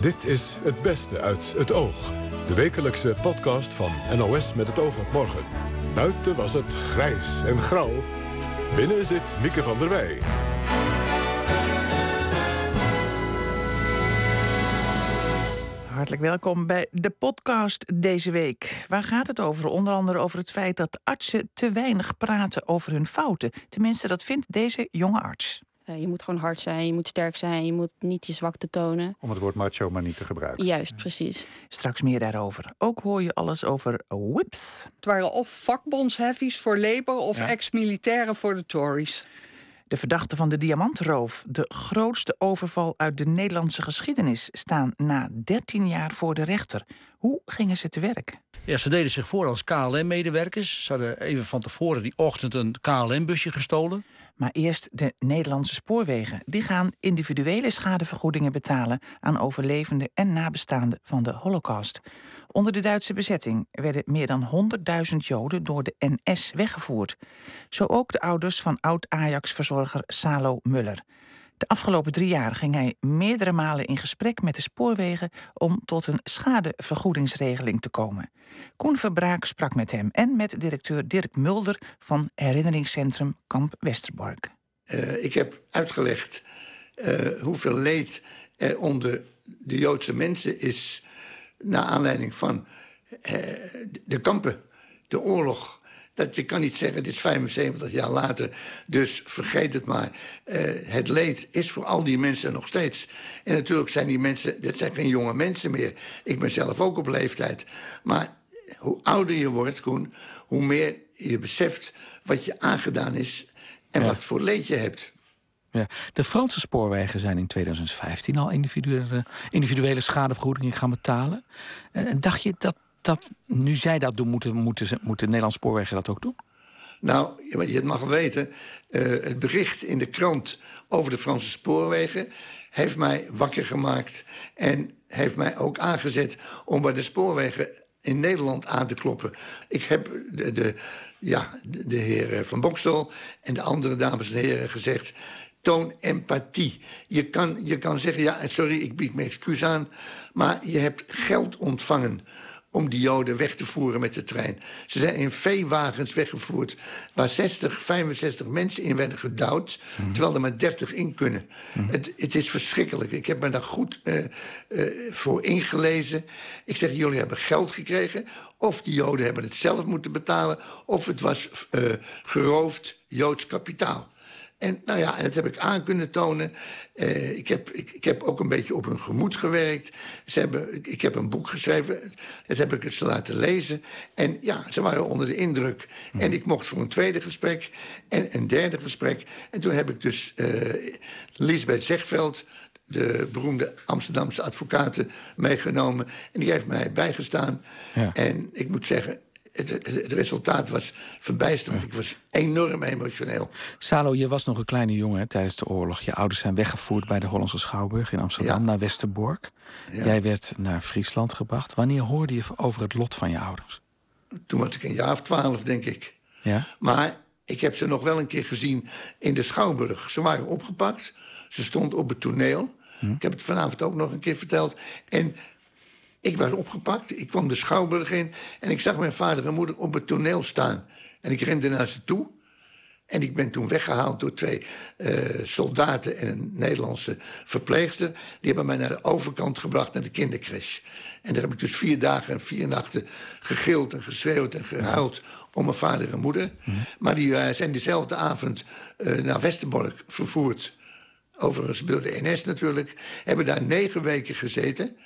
Dit is Het Beste uit het Oog. De wekelijkse podcast van NOS met het oog op morgen. Buiten was het grijs en grauw. Binnen zit Mieke van der Wij. Hartelijk welkom bij de podcast deze week. Waar gaat het over? Onder andere over het feit dat artsen te weinig praten over hun fouten. Tenminste, dat vindt deze jonge arts. Uh, je moet gewoon hard zijn, je moet sterk zijn, je moet niet je zwakte tonen. Om het woord macho maar niet te gebruiken. Juist, precies. Straks meer daarover. Ook hoor je alles over whips. Het waren of vakbondsheavies voor Labour of Ja. ex-militairen voor de Tories. De verdachten van de diamantroof, de grootste overval uit de Nederlandse geschiedenis, staan na 13 jaar voor de rechter. Hoe gingen ze te werk? Ja, ze deden zich voor als KLM-medewerkers. Ze hadden even van tevoren die ochtend een KLM-busje gestolen. Maar eerst de Nederlandse spoorwegen. Die gaan individuele schadevergoedingen betalen aan overlevenden en nabestaanden van de Holocaust. Onder de Duitse bezetting werden meer dan 100.000 Joden door de NS weggevoerd. Zo ook de ouders van oud-Ajax-verzorger Salo Muller. De afgelopen drie jaar ging hij meerdere malen in gesprek met de spoorwegen om tot een schadevergoedingsregeling te komen. Koen Verbraak sprak met hem en met directeur Dirk Mulder van herinneringscentrum Kamp Westerbork. Uh, ik heb uitgelegd uh, hoeveel leed er onder de Joodse mensen is. naar aanleiding van uh, de kampen, de oorlog. Dat je kan niet zeggen, dit is 75 jaar later, dus vergeet het maar. het leed is voor al die mensen nog steeds. En natuurlijk zijn die mensen, dit zijn geen jonge mensen meer. Ik ben zelf ook op leeftijd. Maar hoe ouder je wordt, Koen, hoe meer je beseft wat je aangedaan is en ja. wat voor leed je hebt. Ja. De Franse spoorwegen zijn in 2015 al individuele, individuele schadevergoedingen gaan betalen. En dacht je dat, dat nu zij dat doen, moeten, moeten, ze, moeten Nederlandse spoorwegen dat ook doen? Nou, je mag weten, uh, het bericht in de krant over de Franse spoorwegen heeft mij wakker gemaakt en heeft mij ook aangezet om bij de spoorwegen in Nederland aan te kloppen. Ik heb de, de, ja, de, heer Van Bokstel en de andere dames en heren gezegd... toon empathie. Je kan, je kan zeggen, ja, sorry, ik bied me excuus aan... maar je hebt geld ontvangen om die Joden weg te voeren met de trein. Ze zijn in veewagens weggevoerd... waar 60, 65 mensen in werden gedouwd... Mm. terwijl er maar 30 in kunnen. Mm. Het, het, is verschrikkelijk. Ik heb me daar goed uh, uh, voor ingelezen. Ik zeg, jullie hebben geld gekregen... of die Joden hebben het zelf moeten betalen... of het was uh, geroofd Joods kapitaal. En nou ja, en dat heb ik aan kunnen tonen. Uh, ik, heb, ik, ik, heb ook een beetje op hun gemoed gewerkt. Ze hebben, ik, ik heb een boek geschreven. Dat heb ik ze laten lezen. En ja, ze waren onder de indruk. Mm. En ik mocht voor een tweede gesprek en een derde gesprek. En toen heb ik dus uh, Lisbeth Zegveld de beroemde Amsterdamse advocaten meegenomen. En die heeft mij bijgestaan. Ja. En ik moet zeggen, het, het, resultaat was verbijsterend. Ik was enorm emotioneel. Salo, je was nog een kleine jongen tijdens de oorlog. Je ouders zijn weggevoerd bij de Hollandse Schouwburg in Amsterdam ja. naar Westerbork. Ja. Jij werd naar Friesland gebracht. Wanneer hoorde je over het lot van je ouders? Toen was ik een jaar of twaalf, denk ik. Ja? Maar ik heb ze nog wel een keer gezien in de Schouwburg. Ze waren opgepakt. Ze stond op het toneel. Hm. Ik heb het vanavond ook nog een keer verteld. En ik was opgepakt, ik kwam de Schouwburg in... en ik zag mijn vader en moeder op het toneel staan. En ik rende naar ze toe. En ik ben toen weggehaald door twee uh, soldaten en een Nederlandse verpleegster. Die hebben mij naar de overkant gebracht, naar de kindercrash. En daar heb ik dus vier dagen en vier nachten gegild en geschreeuwd en gehuild... om mijn vader en moeder. Maar die uh, zijn diezelfde avond uh, naar Westerbork vervoerd. Overigens door de NS natuurlijk. Hebben daar negen weken gezeten...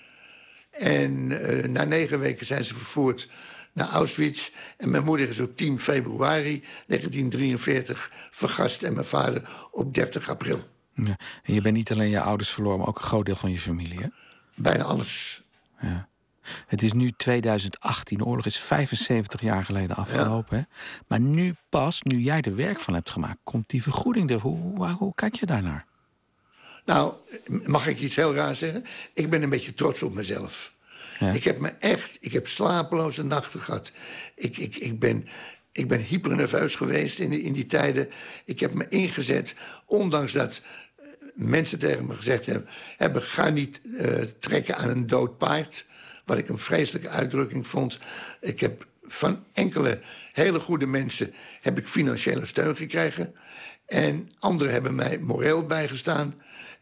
En uh, na negen weken zijn ze vervoerd naar Auschwitz. En mijn moeder is op 10 februari 1943 vergast en mijn vader op 30 april. Ja. En je bent niet alleen je ouders verloren, maar ook een groot deel van je familie, hè? Bijna alles. Ja. Het is nu 2018, de oorlog is 75 jaar geleden afgelopen. Ja. Hè? Maar nu pas, nu jij er werk van hebt gemaakt, komt die vergoeding er. Hoe, hoe, hoe kijk je daarnaar? Nou, mag ik iets heel raar zeggen? Ik ben een beetje trots op mezelf. Ja. Ik heb me echt, ik heb slapeloze nachten gehad. Ik, ik, ik, ben, ik ben hypernerveus geweest in die, in die tijden. Ik heb me ingezet, ondanks dat mensen tegen me gezegd hebben... hebben ga niet uh, trekken aan een dood paard. Wat ik een vreselijke uitdrukking vond. Ik heb van enkele hele goede mensen heb ik financiële steun gekregen. En anderen hebben mij moreel bijgestaan.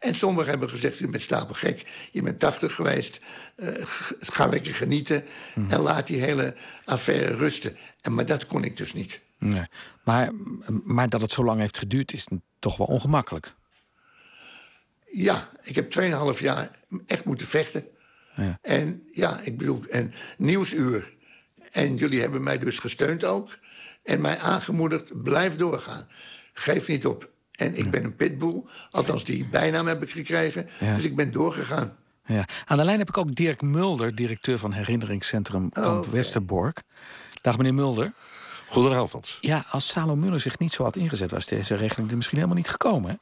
En sommigen hebben gezegd, je bent stapelgek, je bent 80 geweest... Uh, ga lekker genieten en laat die hele affaire rusten. En, maar dat kon ik dus niet. Nee. Maar, maar dat het zo lang heeft geduurd is toch wel ongemakkelijk? Ja, ik heb 2,5 jaar echt moeten vechten. Ja. En ja, ik bedoel, en Nieuwsuur. En jullie hebben mij dus gesteund ook. En mij aangemoedigd, blijf doorgaan. Geef niet op. En ik ben een pitbull. Althans, die bijnaam heb ik gekregen. Dus ik ben doorgegaan. Ja. Aan de lijn heb ik ook Dirk Mulder, directeur van herinneringscentrum Kamp oh, Westerbork. Dag meneer Mulder. Goedenavond. Ja, als Salo Muller zich niet zo had ingezet, was deze regeling er misschien helemaal niet gekomen. Hè?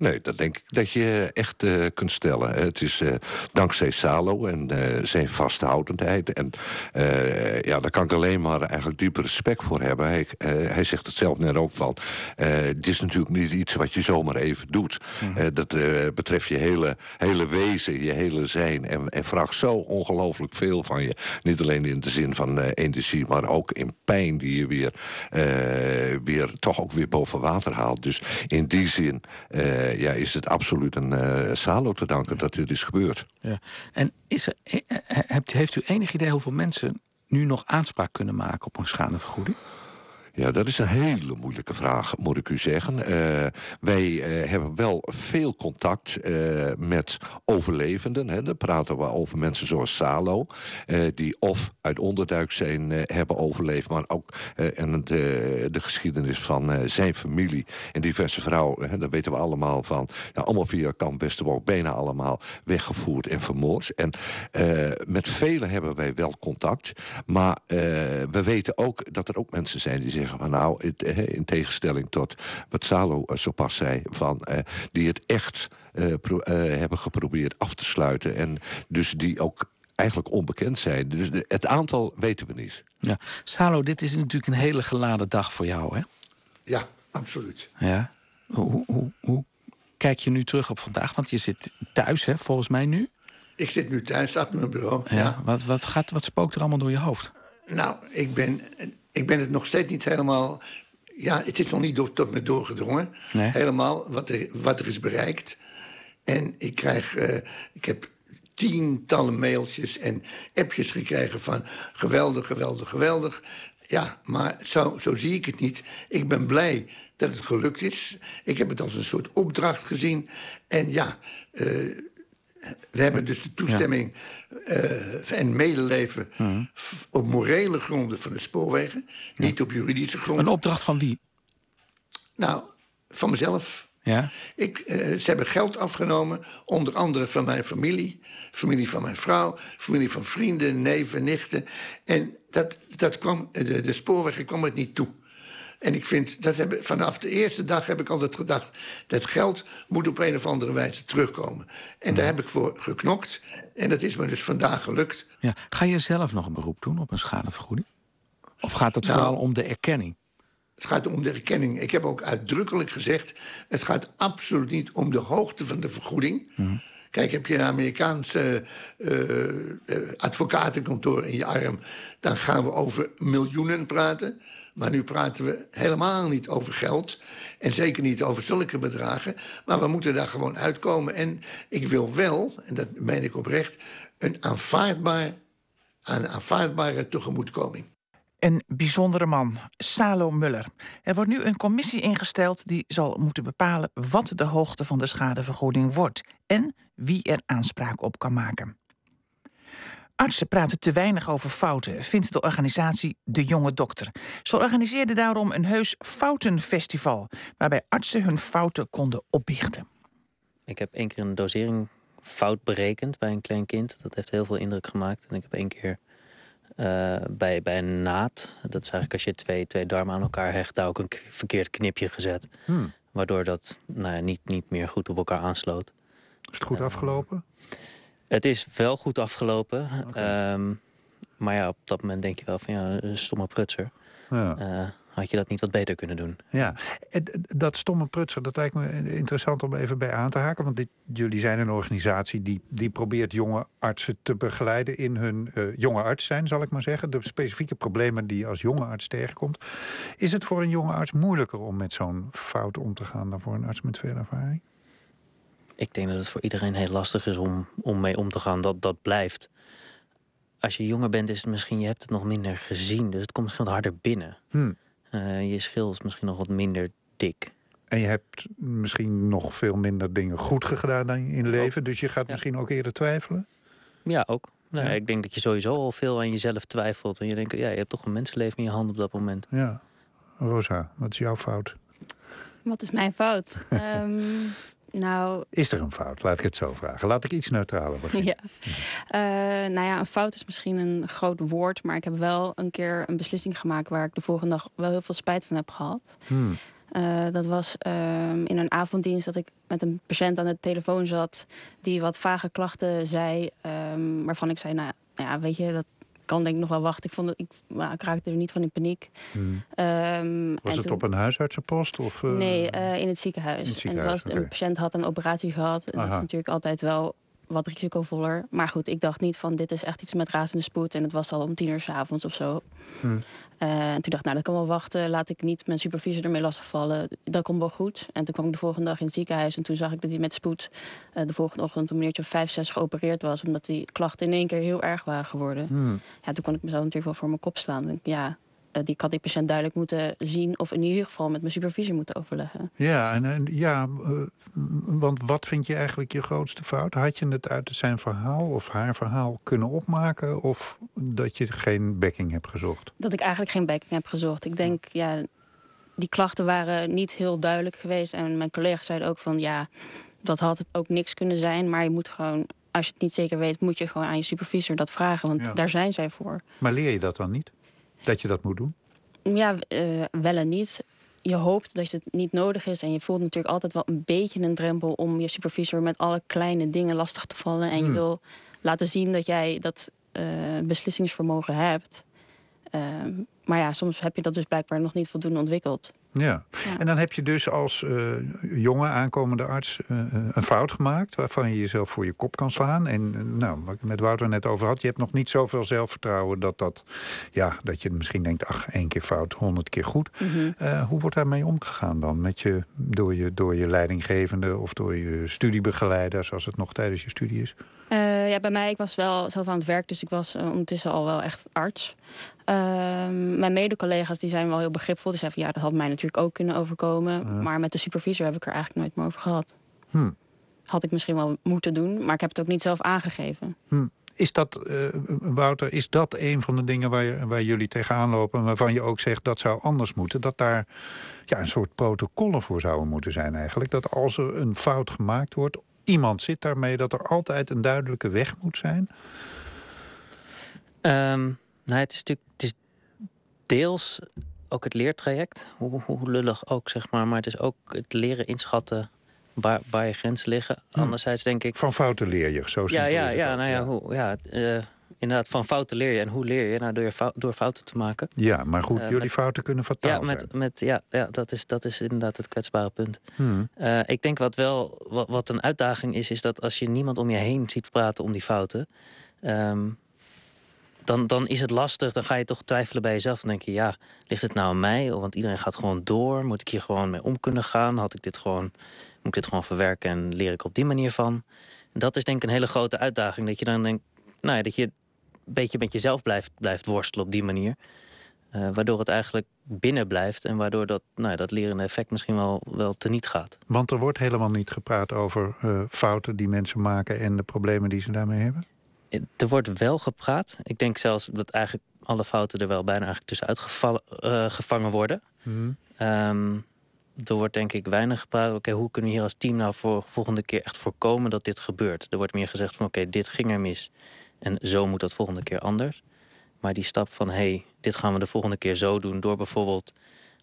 Nee, dat denk ik dat je echt uh, kunt stellen. Het is uh, dankzij Salo en uh, zijn vasthoudendheid. En ja, daar kan ik alleen maar eigenlijk diepe respect voor hebben. Hij, hij zegt het zelf net ook van... het is natuurlijk niet iets wat je zomaar even doet. Mm. dat betreft je hele, hele wezen, je hele zijn. En, en vraagt zo ongelooflijk veel van je. Niet alleen in de zin van energie, maar ook in pijn... die je weer, weer toch ook weer boven water haalt. Dus in die zin... Eh, ja, is het absoluut een uh, Salo te danken dat dit is gebeurd. Ja. En is er, eh, heeft u enig idee hoeveel mensen nu nog aanspraak kunnen maken op een schadevergoeding? Ja, dat is een hele moeilijke vraag, moet ik u zeggen. Uh, wij uh, hebben wel veel contact uh, met overlevenden. Hè. Dan praten we over mensen zoals Salo, die of uit onderduik zijn hebben overleefd, maar ook en de, de geschiedenis van zijn familie en diverse vrouwen. Hè, daar weten we allemaal van. Allemaal via Kamp Westerbork, bijna allemaal weggevoerd en vermoord. En met velen hebben wij wel contact, maar we weten ook dat er ook mensen zijn die zeggen zeggen nou, eh, in tegenstelling tot wat Salo eh, zo pas zei, van, uh, die het echt pro, hebben geprobeerd af te sluiten. En dus die ook eigenlijk onbekend zijn. Dus het aantal weten we niet. Ja. Salo, dit is natuurlijk een hele geladen dag voor jou, hè? Ja, absoluut. Ja. Hoe, hoe, hoe kijk je nu terug op vandaag? Want je zit thuis, hè, volgens mij nu? Ik zit nu thuis achter mijn bureau. Ja, ja. Wat, wat, gaat, wat spookt er allemaal door je hoofd? Nou, ik ben ik ben het nog steeds niet helemaal. Ja, het is nog niet door, tot me doorgedrongen. Helemaal wat er, wat er is bereikt. En ik krijg. Uh, ik heb tientallen mailtjes en appjes gekregen van geweldig, geweldig, geweldig. Ja, maar zo, zo zie ik het niet. Ik ben blij dat het gelukt is. Ik heb het als een soort opdracht gezien. En ja, uh, we hebben dus de toestemming uh, en medeleven op morele gronden van de spoorwegen, niet op juridische gronden. Een opdracht van wie? Nou, van mezelf. Ja? Ik, uh, ze hebben geld afgenomen, onder andere van mijn familie, familie van mijn vrouw, familie van vrienden, neven, nichten. En dat, dat kwam, de, de spoorwegen kwam het niet toe. En ik vind, dat hebben, vanaf de eerste dag heb ik altijd gedacht... dat geld moet op een of andere wijze terugkomen. En daar heb ik voor geknokt. En dat is me dus vandaag gelukt. Ja. Ga je zelf nog een beroep doen op een schadevergoeding? Of gaat het nou, vooral om de erkenning? Het gaat om de erkenning. Ik heb ook uitdrukkelijk gezegd... het gaat absoluut niet om de hoogte van de vergoeding... Mhm. Kijk, heb je een Amerikaanse uh, advocatenkantoor in je arm... dan gaan we over miljoenen praten. Maar nu praten we helemaal niet over geld. En zeker niet over zulke bedragen. Maar we moeten daar gewoon uitkomen. En ik wil wel, en dat meen ik oprecht, een, aanvaardbaar, een aanvaardbare tegemoetkoming. Een bijzondere man, Salo Muller. Er wordt nu een commissie ingesteld die zal moeten bepalen wat de hoogte van de schadevergoeding wordt en wie er aanspraak op kan maken. Artsen praten te weinig over fouten, vindt de organisatie De Jonge Dokter. Ze organiseerde daarom een heus foutenfestival, waarbij artsen hun fouten konden opbiechten. Ik heb één keer een dosering fout berekend bij een klein kind. Dat heeft heel veel indruk gemaakt. En ik heb één keer uh, bij, bij een naad, dat is eigenlijk als je twee, twee darmen aan elkaar hecht, daar ook een verkeerd knipje gezet. Hmm. Waardoor dat nou ja, niet, niet meer goed op elkaar aansloot. Is het goed afgelopen? Het is wel goed afgelopen. Ehm, maar ja, op dat moment denk je wel van ja, een stomme prutser. Ja. Uh, had je dat niet wat beter kunnen doen. Ja, dat stomme prutsen, dat lijkt me interessant om even bij aan te haken. Want dit, jullie zijn een organisatie die, die probeert jonge artsen te begeleiden in hun uh, jonge arts zijn, zal ik maar zeggen. De specifieke problemen die je als jonge arts tegenkomt. Is het voor een jonge arts moeilijker om met zo'n fout om te gaan dan voor een arts met veel ervaring? Ik denk dat het voor iedereen heel lastig is om, om mee om te gaan. Dat, dat blijft. Als je jonger bent, is het misschien, je hebt het nog minder gezien. Dus het komt misschien wat harder binnen. Hmm. Uh, je schil is misschien nog wat minder dik. En je hebt misschien nog veel minder dingen goed gedaan dan in je leven. Dus je gaat misschien ook eerder twijfelen? Ja, ook. Nou, ja. Ik denk dat je sowieso al veel aan jezelf twijfelt. En je denkt, ja, je hebt toch een mensenleven in je hand op dat moment. Ja. Rosa, wat is jouw fout? Wat is mijn fout? um, nou... Is er een fout? Laat ik het zo vragen. Laat ik iets neutraler beginnen. Ja. Uh, nou ja, een fout is misschien een groot woord. Maar ik heb wel een keer een beslissing gemaakt... waar ik de volgende dag wel heel veel spijt van heb gehad. Hmm. Uh, dat was uh, in een avonddienst dat ik met een patiënt aan de telefoon zat... die wat vage klachten zei, um, waarvan ik zei... nou ja, weet je, dat kan denk ik nog wel wachten. Ik, vond ik, ik raakte er niet van in paniek. Hmm. Um, was het toen, op een huisartsenpost? Of, uh, nee, uh, in het ziekenhuis. In het ziekenhuis en het was, okay. een patiënt had een operatie gehad. En dat is natuurlijk altijd wel wat risicovoller. Maar goed, ik dacht niet van dit is echt iets met razende spoed. En het was al om tien uur s avonds of zo. Hmm. Uh, en toen dacht ik, nou dat kan wel wachten. Laat ik niet mijn supervisor ermee lastigvallen. Dat komt wel goed. En toen kwam ik de volgende dag in het ziekenhuis. En toen zag ik dat hij met spoed uh, de volgende ochtend een meneertje of vijf, zes geopereerd was. Omdat die klachten in één keer heel erg waren geworden. Hmm. Ja, toen kon ik mezelf natuurlijk wel voor mijn kop slaan. Ja, die had die patiënt duidelijk moeten zien. Of in ieder geval met mijn supervisor moeten overleggen. Ja, en, en ja, uh, want wat vind je eigenlijk je grootste fout? Had je het uit zijn verhaal of haar verhaal kunnen opmaken? Of dat je geen backing hebt gezocht? Dat ik eigenlijk geen backing heb gezocht. Ik denk, ja, die klachten waren niet heel duidelijk geweest. En mijn collega's zeiden ook van, ja, dat had het ook niks kunnen zijn. Maar je moet gewoon, als je het niet zeker weet, moet je gewoon aan je supervisor dat vragen. Want Ja. daar zijn zij voor. Maar leer je dat dan niet? Dat je dat moet doen? Ja, eh, wel en niet. Je hoopt dat het niet nodig is. En je voelt natuurlijk altijd wel een beetje een drempel om je supervisor met alle kleine dingen lastig te vallen. En je Hmm. wil laten zien dat jij dat eh, beslissingsvermogen hebt. Ehm, maar ja, soms heb je dat dus blijkbaar nog niet voldoende ontwikkeld. Ja. Ja. En dan heb je dus als eh, jonge aankomende arts eh, een fout gemaakt... waarvan je jezelf voor je kop kan slaan. En eh, nou, wat ik met Wouter net over had... je hebt nog niet zoveel zelfvertrouwen dat, dat, ja, dat je misschien denkt... ach, één keer fout, honderd keer goed. Mhm. Eh, hoe wordt daarmee omgegaan dan? Met je, door, je, door je leidinggevende of door je studiebegeleiders... als het nog tijdens je studie is? Eh, ja, bij mij, ik was wel zelf aan het werk, dus ik was eh, ondertussen al wel echt arts. Ehm, mijn mede-collega's die zijn wel heel begripvol. Die zeiden van ja, dat had mij natuurlijk ook kunnen overkomen. Maar met de supervisor heb ik er eigenlijk nooit meer over gehad. Hm. Had ik misschien wel moeten doen, maar ik heb het ook niet zelf aangegeven. Hm. Is dat, eh, Wouter, is dat een van de dingen waar, je- waar jullie tegenaan lopen... waarvan je ook zegt dat zou anders moeten? Dat daar ja, een soort protocollen voor zouden moeten zijn eigenlijk? Dat als er een fout gemaakt wordt, iemand zit daarmee... dat er altijd een duidelijke weg moet zijn? Ehm, nou, het is natuurlijk het is deels ook het leertraject, hoe, hoe lullig ook, zeg maar. Maar het is ook het leren inschatten waar, waar je grenzen liggen. Hm. Anderzijds denk ik... Van fouten leer je, zo Ja, ja, ja, nou ja, Hoe, ja eh, inderdaad, van fouten leer je. En hoe leer je? Nou, door, je fou- door fouten te maken. Ja, maar goed, Eh, jullie met- fouten kunnen fataal Ja, met, met, ja, ja dat, is, dat is inderdaad het kwetsbare punt. Hm. Eh, ik denk wat wel wat, wat een uitdaging is, is dat als je niemand om je heen ziet praten om die fouten, ehm, dan, dan is het lastig. Dan ga je toch twijfelen bij jezelf. Dan denk je, ja, ligt het nou aan mij? Want iedereen gaat gewoon door. Moet ik hier gewoon mee om kunnen gaan? Had ik dit gewoon, moet ik dit gewoon verwerken en leer ik op die manier van? Dat is denk ik een hele grote uitdaging. Dat je dan denkt, nou ja, dat je een beetje met jezelf blijft, blijft worstelen op die manier. Eh, waardoor het eigenlijk binnen blijft en waardoor dat, nou dat lerende effect misschien wel, wel teniet gaat. Want er wordt helemaal niet gepraat over eh, fouten die mensen maken... en de problemen die ze daarmee hebben? Er wordt wel gepraat. Ik denk zelfs dat eigenlijk alle fouten er wel bijna eigenlijk tussenuit gevallen, eh, gevangen worden. Hm. Ehm, er wordt denk ik weinig gepraat. Oké, hoe kunnen we hier als team nou voor volgende keer echt voorkomen dat dit gebeurt? Er wordt meer gezegd van oké, dit ging er mis. En zo moet dat volgende keer anders. Maar die stap van hey, dit gaan we de volgende keer zo doen. Door bijvoorbeeld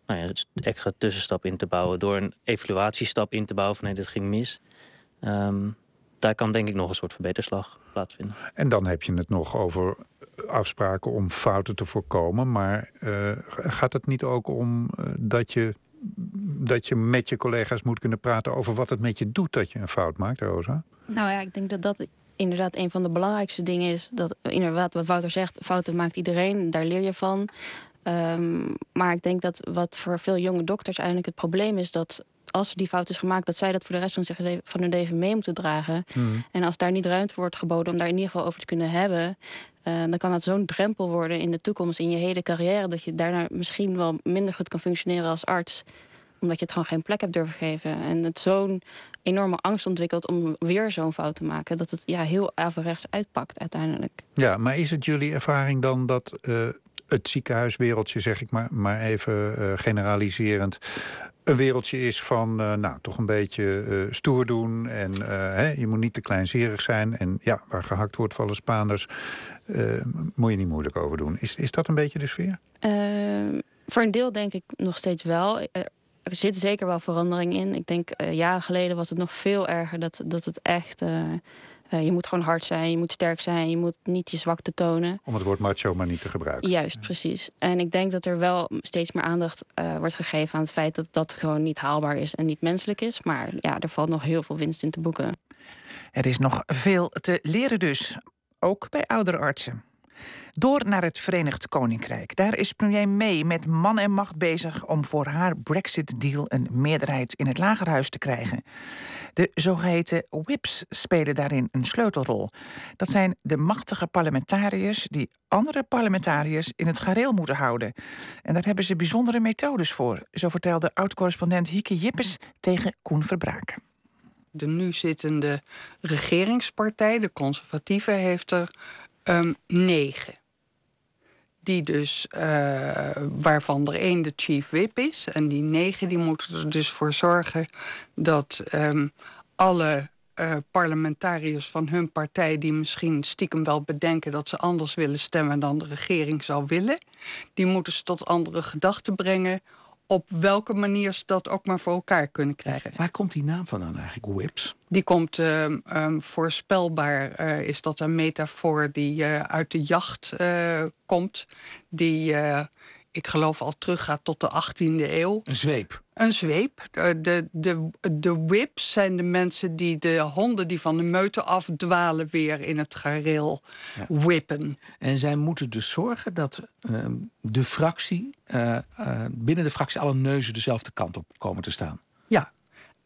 nou ja, een extra tussenstap in te bouwen. Door een evaluatiestap in te bouwen van hey, dit ging mis. Ehm, daar kan denk ik nog een soort verbeterslag plaatsvinden. En dan heb je het nog over afspraken om fouten te voorkomen. Maar uh, gaat het niet ook om uh, dat, je, dat je met je collega's moet kunnen praten over wat het met je doet dat je een fout maakt, Rosa? Nou ja, ik denk dat dat inderdaad een van de belangrijkste dingen is. Dat inderdaad, wat Wouter zegt, fouten maakt iedereen, daar leer je van. Um, maar ik denk dat wat voor veel jonge dokters eigenlijk het probleem is dat als die fout is gemaakt, dat zij dat voor de rest van, zich, van hun leven mee moeten dragen. Mm. En als daar niet ruimte wordt geboden om daar in ieder geval over te kunnen hebben, uh, dan kan dat zo'n drempel worden in de toekomst, in je hele carrière, dat je daarna misschien wel minder goed kan functioneren als arts omdat je het gewoon geen plek hebt durven geven. En het zo'n enorme angst ontwikkelt om weer zo'n fout te maken. Dat het ja, heel averechts uitpakt uiteindelijk. Ja, maar is het jullie ervaring dan dat uh, het ziekenhuiswereldje, zeg ik maar, maar even uh, generaliserend, een wereldje is van, uh, nou, toch een beetje uh, stoer doen. En hè, je moet niet te kleinzerig zijn. En ja, waar gehakt wordt vallen Spaanders. moet je niet moeilijk over doen. Is, is dat een beetje de sfeer? Ehm, voor een deel denk ik nog steeds wel. Er zit zeker wel verandering in. Ik denk, jaren geleden was het nog veel erger dat, dat het echt je moet gewoon hard zijn, je moet sterk zijn, je moet niet je zwakte tonen. Om het woord macho maar niet te gebruiken. Juist, precies. En ik denk dat er wel steeds meer aandacht uh, wordt gegeven aan het feit dat dat gewoon niet haalbaar is en niet menselijk is. Maar ja, er valt nog heel veel winst in te boeken. Er is nog veel te leren dus, ook bij oudere artsen. Door naar het Verenigd Koninkrijk. Daar is premier May met man en macht bezig om voor haar Brexit-deal een meerderheid in het lagerhuis te krijgen. De zogeheten whips spelen daarin een sleutelrol. Dat zijn de machtige parlementariërs die andere parlementariërs in het gareel moeten houden. En daar hebben ze bijzondere methodes voor, zo vertelde oud-correspondent Hieke Jippes tegen Koen Verbraak. De nu zittende regeringspartij, de conservatieve, heeft er um, negen die dus, uh, waarvan er één de chief whip is. En die negen die moeten er dus voor zorgen dat um, alle uh, parlementariërs van hun partij... die misschien stiekem wel bedenken dat ze anders willen stemmen... dan de regering zou willen... die moeten ze tot andere gedachten brengen op welke manier ze dat ook maar voor elkaar kunnen krijgen. Waar komt die naam van dan eigenlijk, WIPS? Die komt uh, um, voorspelbaar, uh, is dat een metafoor die uh, uit de jacht komt. Die ik geloof al teruggaat tot de 18e eeuw. Een zweep. Een zweep. De, de, de whips zijn de mensen die de honden die van de meute afdwalen weer in het gareel ja. whippen. En zij moeten dus zorgen dat uh, de fractie, uh, uh, binnen de fractie alle neuzen dezelfde kant op komen te staan.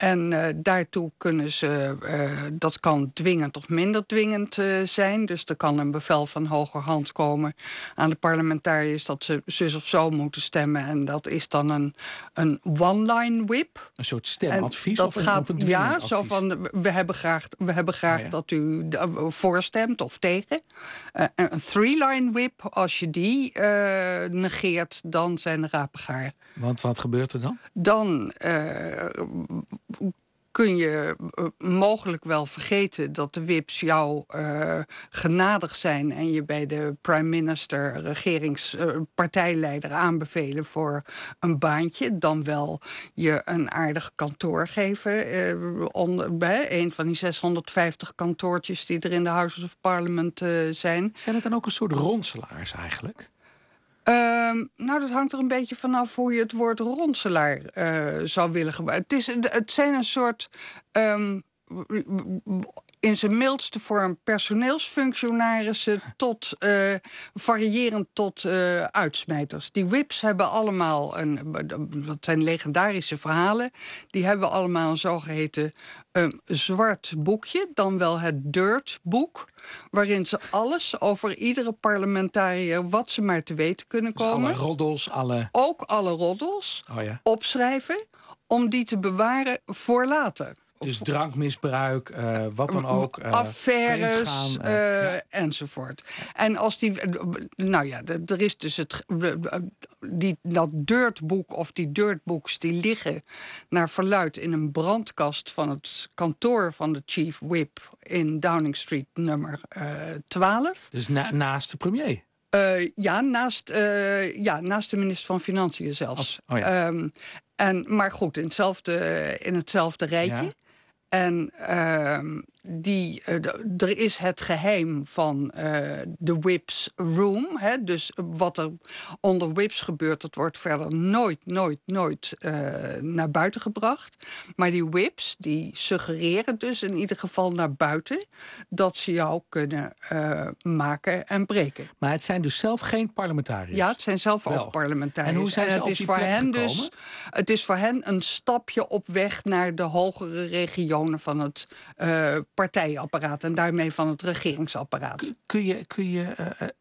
En uh, daartoe kunnen ze, uh, dat kan dwingend of minder dwingend uh, zijn. Dus er kan een bevel van hogerhand komen aan de parlementariërs dat ze zus of zo moeten stemmen. En dat is dan een, een one-line whip. Een soort stemadvies? dat of gaat, of een ja, zo van we hebben graag, we hebben graag oh, ja. dat u voorstemt of tegen. een three-line whip, als je die negeert, dan zijn de rapen gaar. Want wat gebeurt er dan? Dan uh, kun je uh, mogelijk wel vergeten dat de WIPs jou uh, genadig zijn en je bij de prime minister, regeringspartijleider aanbevelen voor een baantje. Dan wel je een aardig kantoor geven. onder, bij een van die 650 kantoortjes die er in de Houses of Parliament zijn. Zijn het dan ook een soort ronselaars eigenlijk? Uh, nou, dat hangt er een beetje vanaf hoe je het woord ronselaar uh, zou willen gebruiken. Het, is, het zijn een soort. Um, in zijn mildste vorm personeelsfunctionarissen tot uh, variërend tot uh, uitsmijters. Die whips hebben allemaal een, dat zijn legendarische verhalen. Die hebben allemaal een zogeheten um, zwart boekje, dan wel het dirt boek waarin ze alles over iedere parlementariër wat ze maar te weten kunnen dus komen. alle roddels, alle... Ook alle roddels oh ja. opschrijven om die te bewaren voor later. Dus drankmisbruik, uh, wat dan ook. Uh, Affaires uh, ja. enzovoort. En als die. Nou ja, er is dus het. Die, dat dirtboek of die dirtbooks die liggen naar verluid in een brandkast van het kantoor van de chief whip in Downing Street nummer 12. Dus na, naast de premier? Uh, ja, naast, uh, ja, naast de minister van Financiën zelfs. Oh, oh ja. um, en, maar goed, in hetzelfde, in hetzelfde rijtje. Ja. En uh, die, uh, er is het geheim van uh, de whips room. Hè? Dus wat er onder whips gebeurt, dat wordt verder nooit, nooit, nooit uh, naar buiten gebracht. Maar die whips, die suggereren dus in ieder geval naar buiten... dat ze jou kunnen maken en breken. Maar het zijn dus zelf geen parlementariërs? Ja, het zijn zelf Wel. ook parlementariërs. En hoe zijn ze en het is voor hen dus Het is voor hen een stapje op weg naar de hogere regionen van het uh, partijapparaat en daarmee van het regeringsapparaat. Kun je, kun je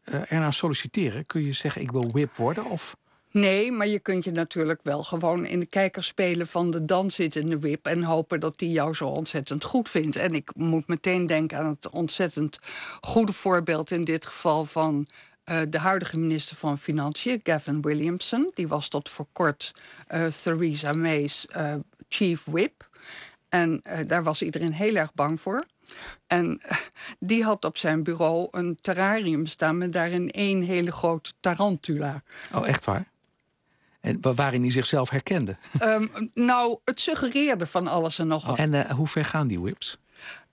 uh, ernaar solliciteren? Kun je zeggen ik wil whip worden? Of? Nee, maar je kunt je natuurlijk wel gewoon in de kijker spelen van de dan zittende wip en hopen dat die jou zo ontzettend goed vindt. En ik moet meteen denken aan het ontzettend goede voorbeeld in dit geval van uh, de huidige minister van Financiën, Gavin Williamson. Die was tot voor kort uh, Theresa May's uh, chief whip. En daar was iedereen heel erg bang voor. En die had op zijn bureau een terrarium staan met daarin één hele grote tarantula. Oh, echt waar? En waarin hij zichzelf herkende? Um, nou, het suggereerde van alles en nog wat. En uh, hoe ver gaan die whips?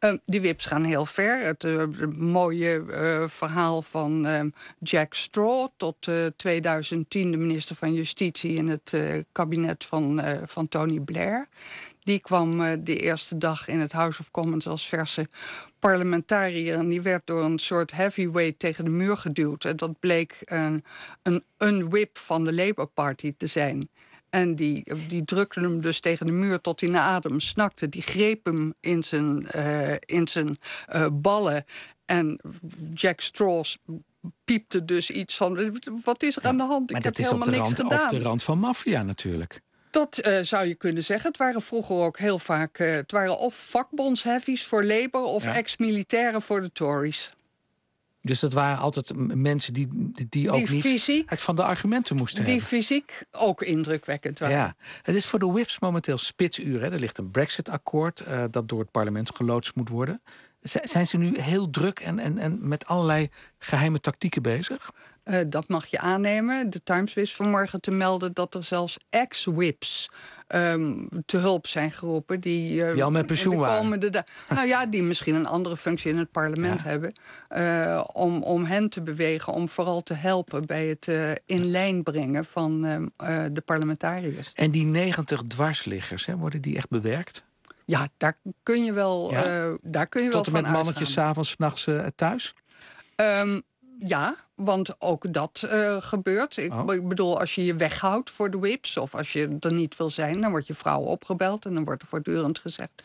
Uh, die whips gaan heel ver. Het uh, mooie uh, verhaal van ehm, Jack Straw tot 2010 de minister van Justitie in het kabinet van, van Tony Blair. Die kwam de eerste dag in het House of Commons als verse parlementariër. En die werd door een soort heavyweight tegen de muur geduwd. En dat bleek een, een, een whip van de Labour Party te zijn. En die, die drukte hem dus tegen de muur tot hij naar adem snakte. Die greep hem in zijn, uh, in zijn uh, ballen. En Jack Straws piepte dus iets van... wat is er aan de hand? Maar Ik dat heb is helemaal niks rand, gedaan. op de rand van maffia natuurlijk. Dat uh, zou je kunnen zeggen. Het waren vroeger ook heel vaak... Uh, het waren of vakbondsheavies voor Labour... of Ja. ex-militairen voor de Tories. Dus dat waren altijd mensen die, die ook Die niet fysiek- van de argumenten moesten Die hebben. fysiek ook indrukwekkend waren. Ja, het is voor de whips momenteel spitsuur. Hè. Er ligt een Brexit-akkoord eh, dat door het parlement geloodst moet worden. Zijn ze nu heel druk en, en, en met allerlei geheime tactieken bezig? Eh, dat mag je aannemen. De Times wist vanmorgen te melden dat er zelfs ex-whips ehm, te hulp zijn geroepen. Die, eh, Die al met pensioen waren. nou ja, die misschien een andere functie in het parlement hebben. eh, om, om hen te bewegen, om vooral te helpen bij het in lijn brengen van ehm, eh, de parlementariërs. En die 90 dwarsliggers, hè, worden die echt bewerkt? Ja, daar kun je wel, Ja? eh, daar kun je Tot en wel met van mannetjes s'avonds, s'nachts eh thuis? Ehm, ja, want ook dat eh, gebeurt. Ik, Oh. bedoel, als je je weghoudt voor de whips... of als je er niet wil zijn, dan wordt je vrouw opgebeld... en dan wordt er voortdurend gezegd...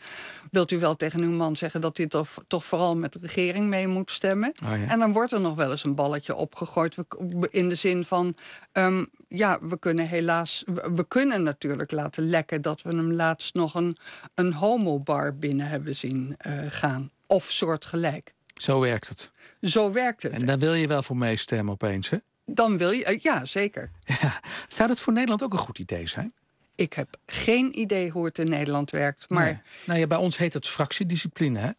wilt u wel tegen uw man zeggen dat hij toch, toch vooral met de regering mee moet stemmen? Oh ja. En dan wordt er nog wel eens een balletje opgegooid... In de zin van, ehm, ja, we kunnen helaas... We, we kunnen natuurlijk laten lekken dat we hem laatst nog een, een homobar binnen hebben zien eh, gaan. Of soortgelijk. Zo werkt het. Zo werkt het. En daar wil je wel voor meestemmen opeens, hè? Dan wil je, eh, ja, zeker. Zou dat voor Nederland ook een goed idee zijn? Ik heb geen idee hoe het in Nederland werkt. Maar Nee. Nou ja, bij ons heet het fractiediscipline, hè?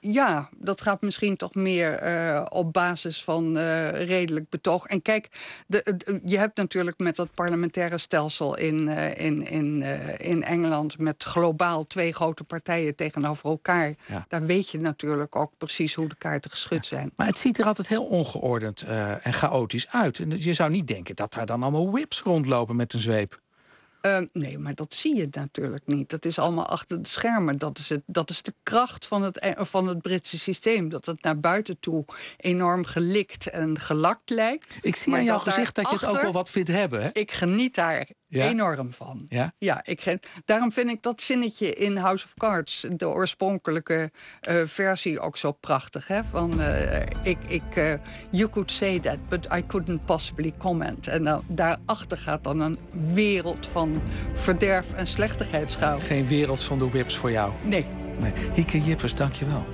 Ja, dat gaat misschien toch meer eh, op basis van eh, redelijk betoog. En kijk, de, de- je hebt natuurlijk met dat parlementaire stelsel in, eh, in, in, in Engeland... met globaal twee grote partijen tegenover elkaar... Ja. daar weet je natuurlijk ook precies hoe de kaarten geschud zijn. Maar het ziet er altijd heel ongeordend en chaotisch uit. En je zou niet denken dat daar dan allemaal whips rondlopen met een zweep. Ehm, nee, maar dat zie je natuurlijk niet. Dat is allemaal achter de schermen. Dat is, het, dat is de kracht van het, eh, van het Britse systeem. Dat het naar buiten toe enorm gelikt en gelakt lijkt. Ik zie aan jouw gezicht dat je het ook wel wat vindt hebben, hè? Ik geniet daar Ja? enorm van. Ja? Ja, ik, daarom vind ik dat zinnetje in House of Cards, de oorspronkelijke eh, versie, ook zo prachtig. Hè? Van, eh, ik, ik, eh, you could say that, but I couldn't possibly comment. En dan, daarachter gaat dan een wereld van verderf en slechtigheid schuil. Geen wereld van de whips voor jou. Nee. Nee. Hieke Jippers, dank je wel.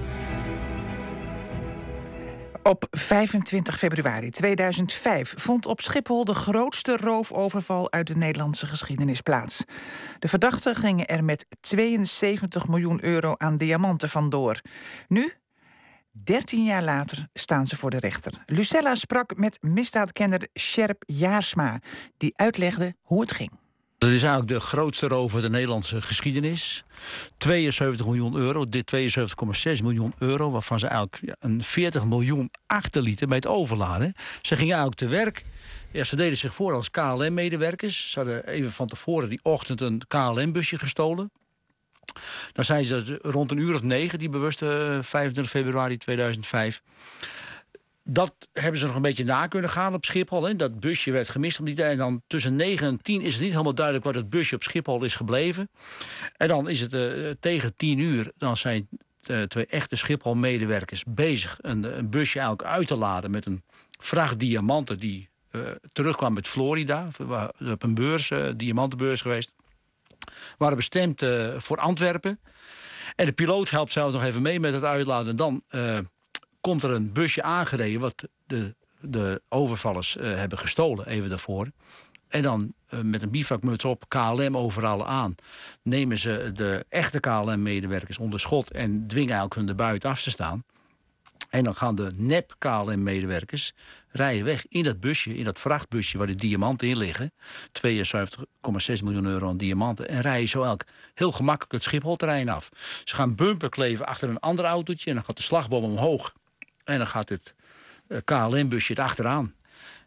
Op 25 februari 2005 vond op Schiphol de grootste roofoverval uit de Nederlandse geschiedenis plaats. De verdachten gingen er met 72 miljoen euro aan diamanten vandoor. Nu, 13 jaar later, staan ze voor de rechter. Lucella sprak met misdaadkenner Sherp Jaarsma, die uitlegde hoe het ging. Dat is eigenlijk de grootste rover de Nederlandse geschiedenis. 72 miljoen euro, dit 72,6 miljoen euro... waarvan ze eigenlijk een 40 miljoen achterlieten bij het overladen. Ze gingen eigenlijk te werk. Ja, ze deden zich voor als KLM-medewerkers. Ze hadden even van tevoren die ochtend een KLM-busje gestolen. Dan zijn ze rond een uur of negen, die bewuste 25 februari 2005 dat hebben ze nog een beetje na kunnen gaan op Schiphol. Hè. Dat busje werd gemist om die tijd. En dan tussen 9 en 10 is het niet helemaal duidelijk waar dat busje op Schiphol is gebleven. En dan is het uh, tegen 10 uur, dan zijn uh, twee echte Schiphol-medewerkers bezig een, een, busje eigenlijk uit te laden met een vracht diamanten die uh, terugkwam met Florida. Op een beurs, diamantenbeurs geweest. Waren bestemd voor Antwerpen. En de piloot helpt zelfs nog even mee met het uitladen. En dan komt er een busje aangereden wat de, de overvallers uh, hebben gestolen, even daarvoor. En dan uh, met een bivakmuts op, KLM overal aan, nemen ze de echte KLM-medewerkers onder schot en dwingen eigenlijk hun er buiten af te staan. En dan gaan de nep KLM-medewerkers rijden weg in dat busje, in dat vrachtbusje waar de diamanten in liggen. 72,6 miljoen euro aan diamanten. En rijden zo elk heel gemakkelijk het Schipholterrein af. Ze gaan bumper kleven achter een ander autootje en dan gaat de slagboom omhoog. En dan gaat het eh, KLM-busje erachteraan.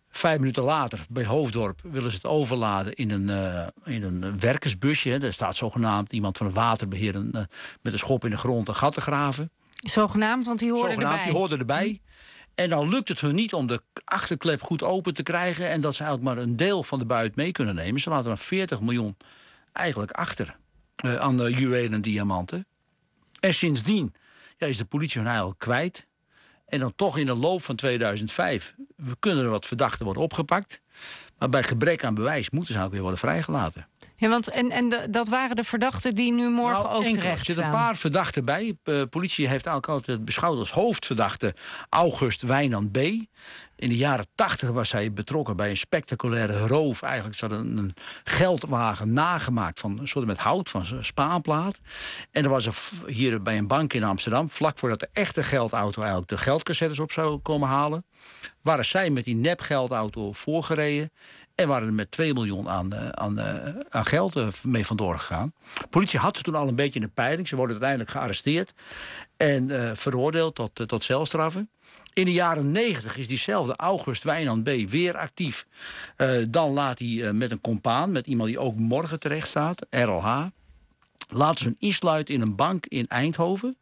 Vijf minuten later, bij Hoofddorp, willen ze het overladen in een, uh, in een werkersbusje. Er staat zogenaamd iemand van het waterbeheer een, uh, met een schop in de grond een gat te graven. Zogenaamd, want die hoorden zogenaamd, erbij. Die erbij. En dan lukt het hun niet om de achterklep goed open te krijgen... en dat ze eigenlijk maar een deel van de buit mee kunnen nemen. Ze laten dan 40 miljoen eigenlijk achter uh, aan de juwelen en diamanten. En sindsdien ja, is de politie hun eigenlijk kwijt. En dan toch in de loop van 2005, we kunnen er wat verdachten worden opgepakt. Maar bij gebrek aan bewijs moeten ze ook weer worden vrijgelaten. Ja, want en, en de, dat waren de verdachten die nu morgen nou, ook terecht Er zitten een staan. paar verdachten bij. De politie heeft eigenlijk altijd beschouwd als hoofdverdachte August Wijnand B. In de jaren tachtig was hij betrokken bij een spectaculaire roof. Eigenlijk zat een, een geldwagen nagemaakt van een soort met hout, van spaanplaat. En er was er hier bij een bank in Amsterdam, vlak voordat de echte geldauto eigenlijk de geldcassettes op zou komen halen, waren zij met die nepgeldauto voorgereden. En waren er met 2 miljoen aan, uh, aan, uh, aan geld uh, mee vandoor gegaan. De politie had ze toen al een beetje in de peiling. Ze worden uiteindelijk gearresteerd en veroordeeld tot, tot. In de jaren 90 is diezelfde August Wijnand B. weer actief. dan laat hij met een compaan, met iemand die ook morgen terecht staat, RLH... laten ze hun insluiten in een bank in Eindhoven...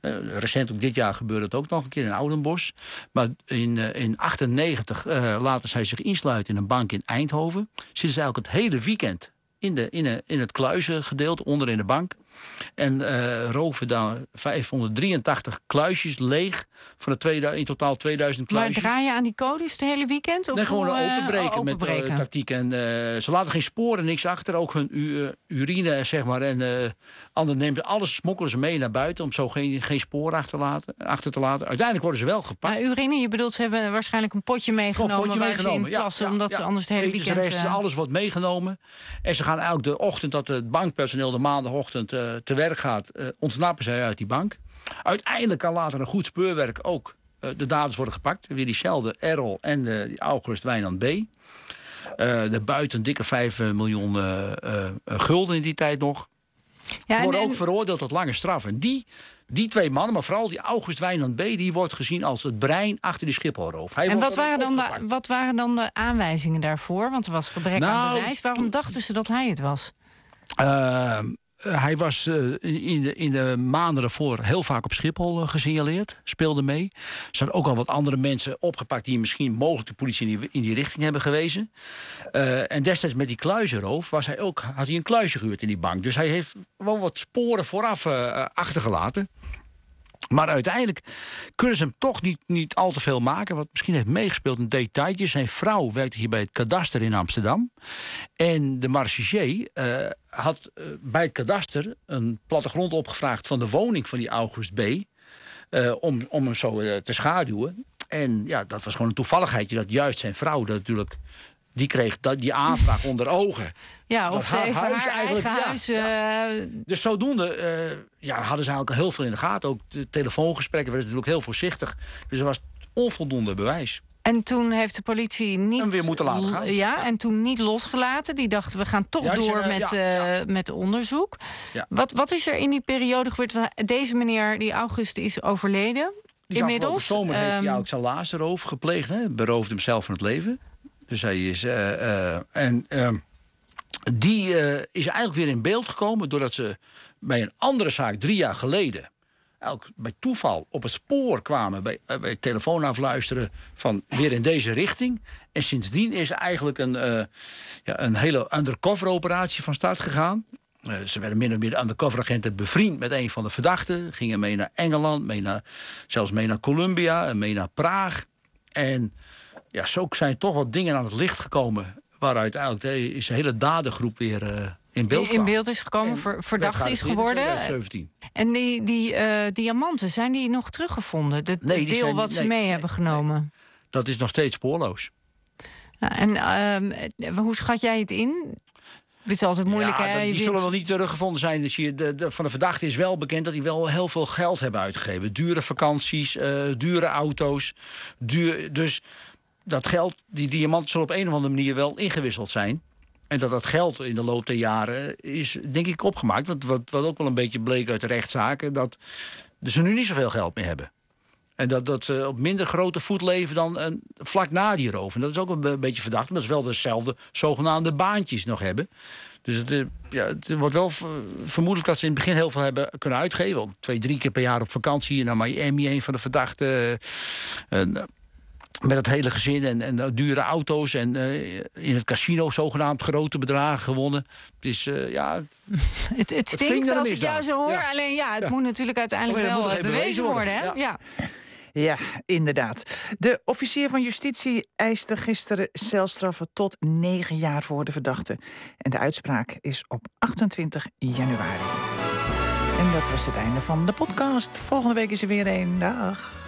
Uh, recent ook dit jaar gebeurde het ook nog een keer in Oudenbos. Maar in 1998 uh, uh, laten zij zich insluiten in een bank in Eindhoven. Zitten ze eigenlijk het hele weekend in, de, in, de, in het kluizengedeelte, onder in de bank. En uh, roven dan 583 kluisjes leeg. Van de 2000, in totaal 2000 kluisjes. Maar draaien aan die codes het hele weekend? Of nee, gewoon hoe, openbreken, uh, openbreken met uh, tactiek. En ze laten geen sporen, niks achter. Ook hun urine, zeg maar. En anderen nemen alles, smokkelen ze mee naar buiten... om zo geen, geen sporen achter, laten, achter te laten. Uiteindelijk worden ze wel gepakt. Maar urine, je bedoelt, ze hebben waarschijnlijk een potje meegenomen... Een potje meegenomen. plassen, ja, ja, omdat ja. ze anders het hele weekend... Rest, alles wordt meegenomen. En ze gaan de ochtend dat het bankpersoneel... de maandagochtend te werk gaat, ontsnappen zij uit die bank. Uiteindelijk kan later een goed speurwerk ook uh, de daders worden gepakt. Weer diezelfde Errol en de, die August Wijnand B. De buiten dikke 5 miljoen gulden in die tijd nog. Ja, Ze worden en, ook veroordeeld tot lange straffen. Die, die twee mannen, maar vooral die August Wijnand B... die wordt gezien als het brein achter die Schipholroof. Hij en wat waren, dan de, wat waren dan de aanwijzingen daarvoor? Want er was gebrek nou, aan bewijs. Waarom dachten ze dat hij het was? Uh, hij was uh, in, de, in de maanden ervoor heel vaak op Schiphol uh, gesignaleerd. Speelde mee. Er zijn ook al wat andere mensen opgepakt... die misschien mogelijk de politie in die, in die richting hebben gewezen. En destijds met die kluizenroof was hij ook, had hij een kluisje gehuurd in die bank. Dus hij heeft wel wat sporen vooraf achtergelaten. Maar uiteindelijk kunnen ze hem toch niet, niet al te veel maken. Wat misschien heeft meegespeeld een detailtje. Zijn vrouw werkte hier bij het kadaster in Amsterdam. En de marechaussee uh, had uh, bij het kadaster een plattegrond opgevraagd... van de woning van die August B. Uh, om, om hem zo te schaduwen. En ja, dat was gewoon een toevalligheidje dat juist zijn vrouw... dat natuurlijk die kreeg dat, die aanvraag onder ogen. Ja, of ze huis haar eigenlijk, eigen ja, huis... ja. Uh... Dus zodoende uh, ja, hadden ze eigenlijk heel veel in de gaten. Ook de telefoongesprekken werden natuurlijk heel voorzichtig. Dus er was onvoldoende bewijs. En toen heeft de politie niet. Hem weer moeten laten gaan. Ja, en toen niet losgelaten. Die dachten, we gaan toch Ja, door met, eh, met onderzoek. Ja. Wat, wat is er in die periode gebeurd? Deze meneer, die August, is overleden. Die Inmiddels. zomer heeft hij Ehm, eigenlijk zijn laatste roof gepleegd. Hè? Beroofde hem zelf van het leven. Dus hij is... eh, eh, en ehm, die eh, is eigenlijk weer in beeld gekomen... doordat ze bij een andere zaak drie jaar geleden... Eigenlijk bij toeval op het spoor kwamen bij, bij telefoon afluisteren van weer in deze richting. En sindsdien is eigenlijk een, ja, een hele undercover operatie van start gegaan. Ze werden min of meer de undercover agenten bevriend met een van de verdachten. Gingen mee naar Engeland, mee naar, zelfs mee naar Colombia en mee naar Praag. En ja, zo zijn toch wat dingen aan het licht gekomen. Waaruit eigenlijk de, is de hele dadengroep weer eh, in beeld in beeld is gekomen, ver- verdacht is geworden. 2017. En die, die eh, diamanten, zijn die nog teruggevonden? Het Nee, die deel zijn- wat ze nee, mee nee, hebben genomen. Dat is nog steeds spoorloos. En ehm, hoe schat jij het in? Het is altijd moeilijk, ja, hè? die zullen wel niet teruggevonden zijn. Dus je, de, de- van de verdachte is wel bekend dat hij wel heel veel geld hebben uitgegeven. Dure vakanties, eh, dure auto's. Duur, dus dat geld, die diamanten zullen op een of andere manier wel ingewisseld zijn. En dat dat geld in de loop der jaren is, denk ik, opgemaakt. Want wat, wat ook wel een beetje bleek uit de rechtszaken... dat ze nu niet zoveel geld meer hebben. En dat, dat ze op minder grote voet leven dan een, vlak na die roof. En dat is ook een be- beetje verdacht, omdat ze wel dezelfde zogenaamde baantjes nog hebben. Dus het, eh, ja, het wordt wel vermoedelijk dat ze in het begin heel veel hebben kunnen uitgeven. Ook twee, drie keer per jaar op vakantie naar Miami, een van de verdachten. eh, en, eh, met het hele gezin en, en dure auto's en eh, in het casino zogenaamd grote bedragen gewonnen. Het is, eh, ja, Het, het stinkt als een ik jou zo hoor. Ja. Alleen ja, het Ja. moet natuurlijk uiteindelijk Oh ja, wel eh, bewezen worden. Hè? worden. Ja. Ja, inderdaad. De officier van justitie eiste gisteren celstraffen tot negen jaar voor de verdachte. En de uitspraak is op 28 januari. En dat was het einde van de podcast. Volgende week is er weer één dag.